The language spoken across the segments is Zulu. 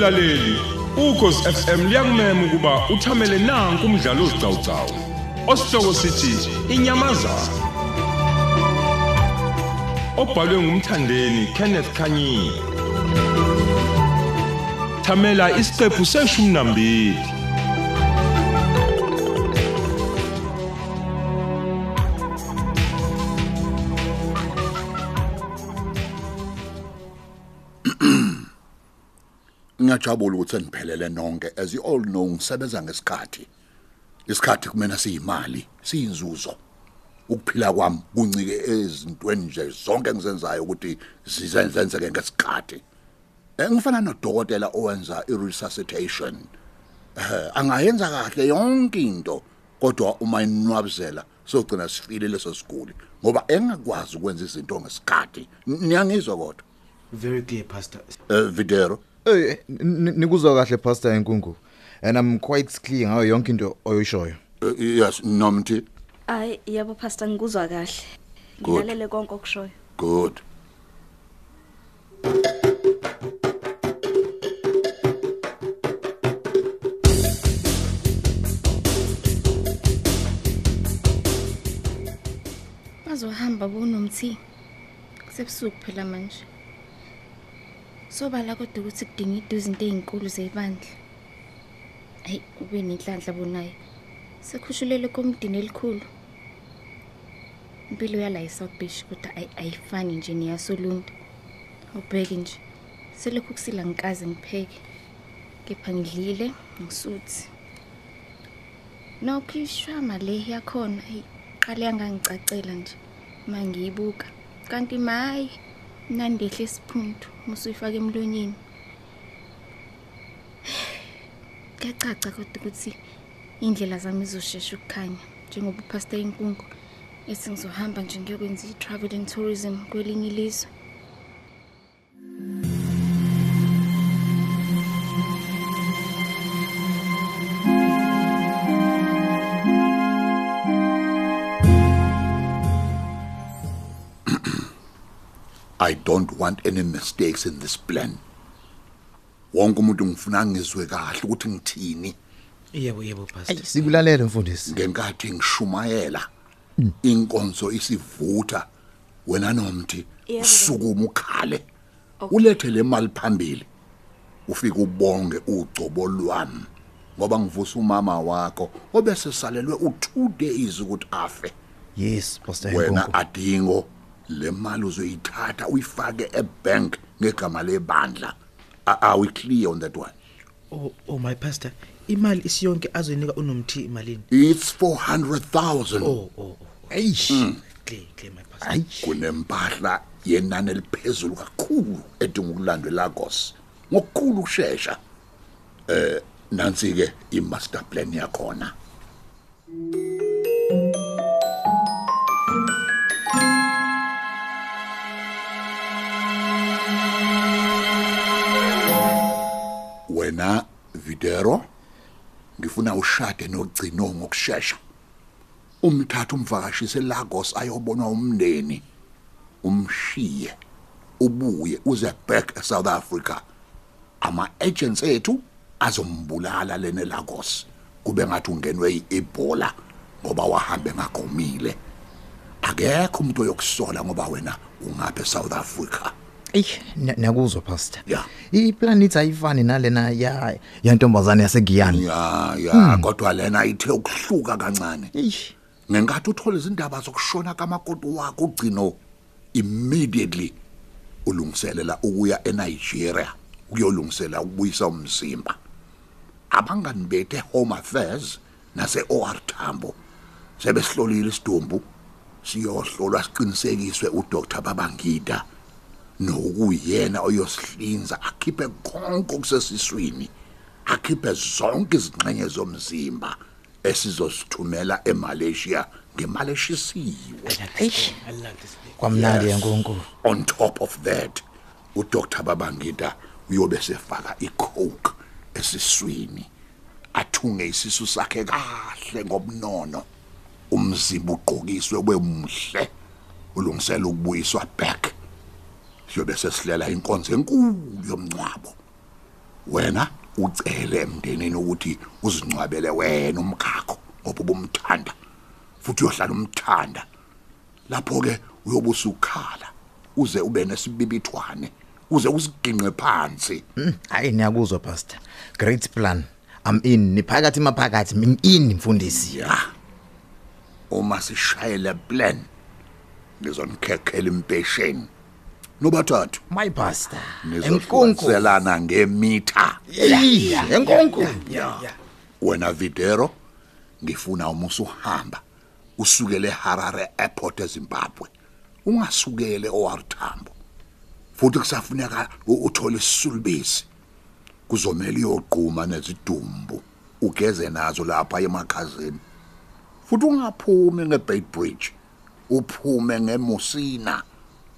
mlaleli ukhosi FM liyakumema ukuba uthamele nanku umdlalo ozicawucawu osihloko sithi inyamazana obhalwe ngumthandeni Kenneth Kanyile thamela isiqephu seshumi nambili. Ngiyajabula ukuthi niphelele nonke. As you all know ngisebenza ngesikhathi. Isikhathi kumena siyimali siyinzuzo. Ukuphila kwami kuncike ezintweni nje zonke engizenzayo ukuthi zizenzenzeke ngesikhathi. Eh, ngifana nodokotela owenza i-resuscitation. Eh angayenza kahle yonke into kodwa uma inwabizela sogcina sifile leso siguli ngoba engakwazi ukwenza izinto ngesikhathi. Niyangizwa kodwa? Very clear, Pastor. eh videro? Eh n- nikuzwa kahle Pastor Enkungu. And I'm quite clear ngayo yonke into oyishoyo. Eh, yes nomthi Hayi yebo pastor ngikuzwa kahle. Good. Ngilalele konke okushoyo. good bazohamba bonomthi kusebusuku phela manje sobala kodwa ukuthi kudinga iduze into ezinkulu zebandla. Ayi ube nenhlanhla bonayo. Sekhushulele komdini elikhulu. Impilo yala eSouth Beach kodwa ayi- ayifani nje neyasolunta ubheke nje. Selokhu kusila ngikaze ngipheke. Kepha ngidlile ngisuthi nokho ishwama le yakhona. Ayi qale yangangicacela nje. Mangiyibuka. Kanti mayi. Nandehle isiphundu musuyifaka emlonyeni. Kuyacaca kodwa ukuthi indlela zami izoshesha ukukhanya njengoba upastor inkungu ethi ngizohamba nje ngiyokwenza i-travel and tourism kwelinye ilizwe. I don't want any mistakes in this plan. Wonke umuntu ngifuna ngizwe kahle ukuthi ngithini Yebo, yebo, Pastor. Sikulalele mfundisi. ngenkathi ngishumayela. Inkonzo isivutha wena nomthi usukuma ukhale. Ulethe le mali phambili. Ufike ubonge ugcobo lwami ngoba ngivusa umama wakho obese salelwe u2 days ukuthi afe. Yes Pastor wena adingo le mali uzoyithatha uyifake ebank ngegama lebandla A- are we clear on that one Oh, oh my pastor. Imali isiyonke azoyinika unomthi imalini. it's 400000 Oh, oh, oh. Eish. Clear, clear my pastor. Hayi. kunempahla yenani eliphezulu kakhulu edinga ukulandwa eLagos ngokukhulu ukusheshsha eh nansi ke i-master plan yakhona wena Videro ngifuna ushade nogcino ngokusheshsha umthatha umvakashise eLagos ayobonwa umndeni umshiye ubuye uze back eSouth Africa. Ama agents ethu azombulala lene Lagos. Kube ngathi ungenwe iEbola ngoba wahambe ngagomile. Akekho umuntu oyokusola ngoba wena ungaphe eSouth Africa. Ey nakuzwa Pastor. Yeah. Iplan ithi ayifani nalena ya yantombazane yasegiyani. ya ya kodwa lena ithe ukuhluka kancane Eish. ngenkathi uthola izindaba zokushona kamakoti wakho ugcino immediately ulungiselela ukuya eNigeria ukuyolungisela ukubuyisa umzimba abangani bethe home affairs nase OR Tambo sebesihlolile isidumbu siyohlolwa siqinisekiswe uDr Babangida nokuyena oyosihlinza akhiphe konke okusesiswini akhiphe zonke izingxenye zomzimba esizosithumela eMalaysia ngemali eshisiwe Eish. I like this. Kwamnandi Yes. yankulunkulu. on top of that uDr Babangida uyobe sefaka icoke esiswini athunge isisu sakhe kahle ngobnono umzimba ugqokiswe wemuhle ulungisela ukubuyiswa back siyobe sesihlela inkonzo enkulu yomncwabo wena ucele emndenini ukuthi uzingcwabele wena umkhakho ngoba ubumthanda futhi uyohlala umthanda. Lapho ke uyobusa ukhala uze ube nesibibithwane uze usiginqe phansi. Mm, hayi niyakuzwa pastor. Great plan. I'm in. Niphakathi maphakathi. Min in mfundisi. Ya. Uma sishayele plan nizonikekhela impesheni. Nobathathu. My pastor. Enkunku nizohlukiselana ngemitha. Enkunku wena Videro ngifuna uma usuhamba usukele Harare airport eZimbabwe. Ungasukele OR Tambo futhi kusafuneka uthole isulubisi kuzomela iyoqhuma nezidumbu ugeze nazo lapha emakhazeni. Futhi ungaphumi ngeBait Bridge uphume ngeMusina.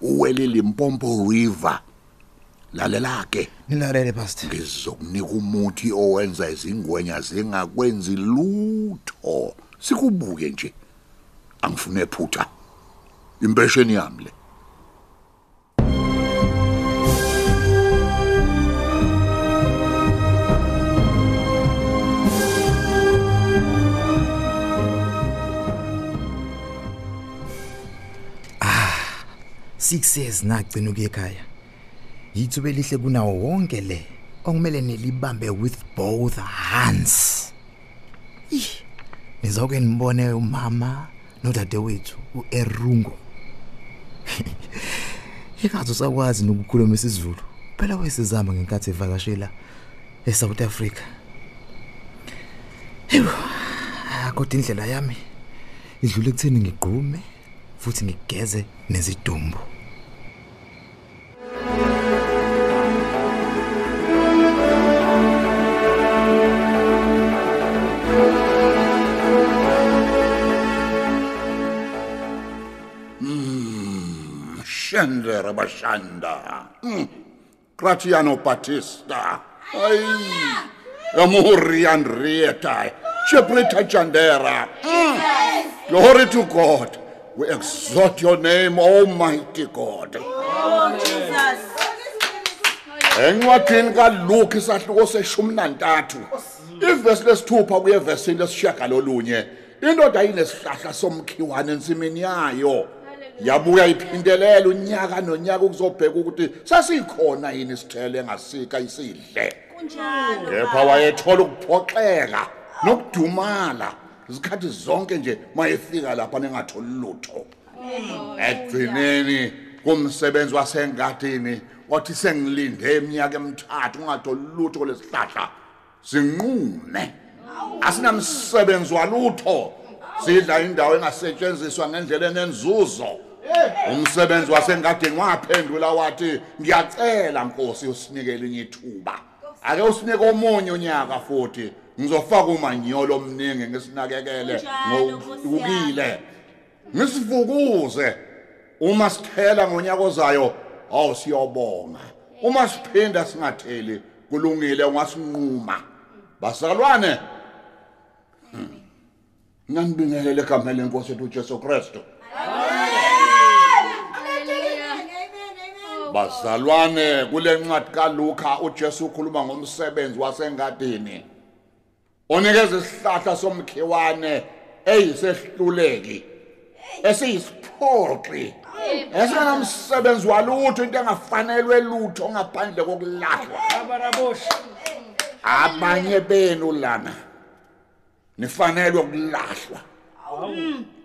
Uwele Limpopo River. Lalela ke. Nilalele pastor. Ngizokunika umuthi owenza izingwenya zingakwenzi lutho. Sikubuke nje. Angifune phutha impesheni yami le. Success nagcina ukuye ekhaya. Yithuba elihle kunawo wonke le okumele nilibambe with both hands. Ih, nizawuke nibone umama nodadewethu uErungo ikazi usakwazi nokukhuluma isiZulu phela wesizama ngenkathi evakashela eSouth Africa. Ewu, kodwa indlela yami. Idlule ekutheni ngigqume futhi ngigeze nezidumbu. Shendere bashanda Mm. Gratiano Battista ay Amori Andrieta Cheprita Chandera Mm. Glory to God. We exalt your name almighty God. Encwadini kaLuke isahluko seshumi nantathu ivesi lesithupha kuye evesini lesishagalolunye. Indoda inesihlahla somkhiwane ensimini yayo. Yabuya iphindelela unyaka nonyaka ukuzobheka ukuthi sasikhona yini isithelo engasika isidle. Kepha wayethola ukuphoxeka nokudumala izikhathi zonke nje mayefika lapha nengatholi lutho. Ekugcineni kumsebenzi wasengadini wathi sengilinde iminyaka emithathu ungatholi lutho kulesihlahla sinqume asinamsebenzi walutho. Sidla indawo engasetshenziswa ngendlela enenzuzo. Umsebenzi wasengadini waphendula wathi ngiyacela nkosi usinike elinye ithuba. Ake usinike omunye unyaka futhi. Ngizofaka umanyolo omningi ngisinakekele ngokukile ngisivukuze uma sithela ngonyaka ozayo awu siyobonga. Uma siphinda singatheli kulungile ungasinquma. Basalwane. Hmm. nganibingelele egameni lenkosi yethu uJesu Kristu. Bazalwane kule ncwadi kaLuka uJesu ukhuluma ngomsebenzi wasengadini. Onikeza isihlahla somkhiwane eyisehluleki esiyisiphoqi esinamsebenzi walutho into engafanelwe lutho ngaphandle kokulahlwa abanye benu lana nifanelwe ukulahlwa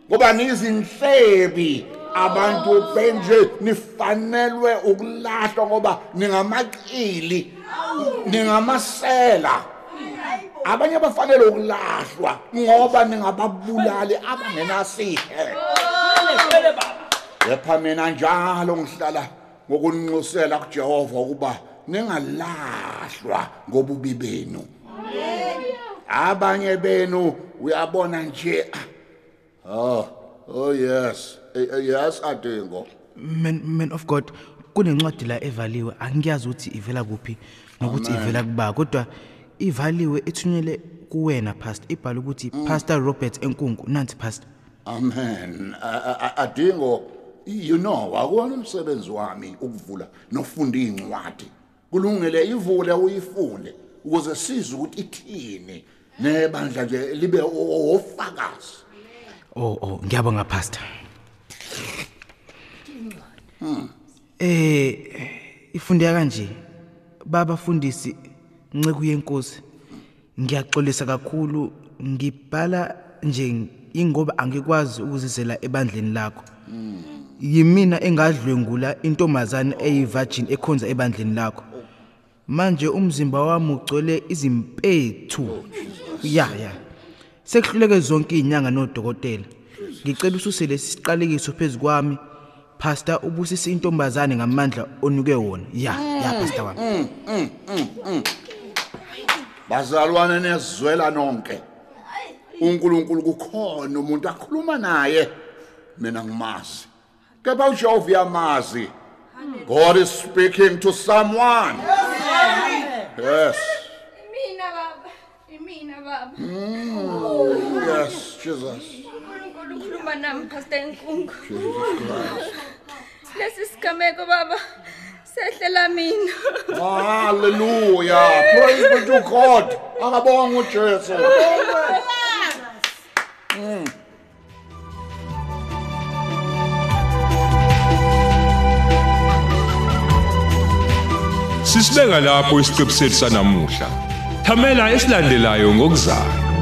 ngoba nizinhlebi. Abantu benje nifanelwe ukulahlwa ngoba ningamaqili ningamasela. Abanye bafanele ukulahlwa ngoba ningababulali abangenasihe. Kepha mina njalo ngihlala ngokunxusela kuJehova ukuba ningalahlwa ngobubi benu. Abanye benu uyabona nje oh oh yes. Eh, eh, yes adingo man man of god kunencwadi la evaliwe angiyazi ukuthi ivela kuphi nokuthi ivela kuba kodwa ivaliwe ethunyele kuwena pastor. Ibhala ukuthi pastor robert enkunku nanti pastor. Amen. A- a- a- adingo you know akuwona umsebenzi wami ukuvula nofunda incwadi. Kulungile ivule uyifunde ukuze size ukuthi ithini nebandla nje libe o- ofakazi. Oh oh ngiyabonga pastor. Eh ifunde kanje baba fundisi nceke yenkosi. Ngiyaxolisa kakhulu ngibhala nje ingoba angikwazi ukuzizela ebandleni lakho. Yimina engadlwengula intombazane eyivirgin ekhonza ebandleni lakho. Manje umzimba wami ugcwele izimpethu. Ya ya. Sekuhluleke zonke izinyanga nodokotela. Ngicela ususele siqalekiso phezukwami pastor ubusisa intombazane ngamandla onuke wona. Ya ya pastor wami. bazalwane nezwela nonke. uNkulunkulu kukhona umuntu akhuluma naye. Mina ngimazi. Kepha uJehova uyamazi. God is speaking to someone. Yes. Imina baba, imina baba. Yes Jesus uNkulunkulu ukhuluma nami Pastor Nkungu. Lesi sigameko baba sehlela mina. hallelujah praise be to God akabonga uJesu Sisibeka lapho isiqebu sethu sanamuhla. Thamela esilandelayo ngokuzayo.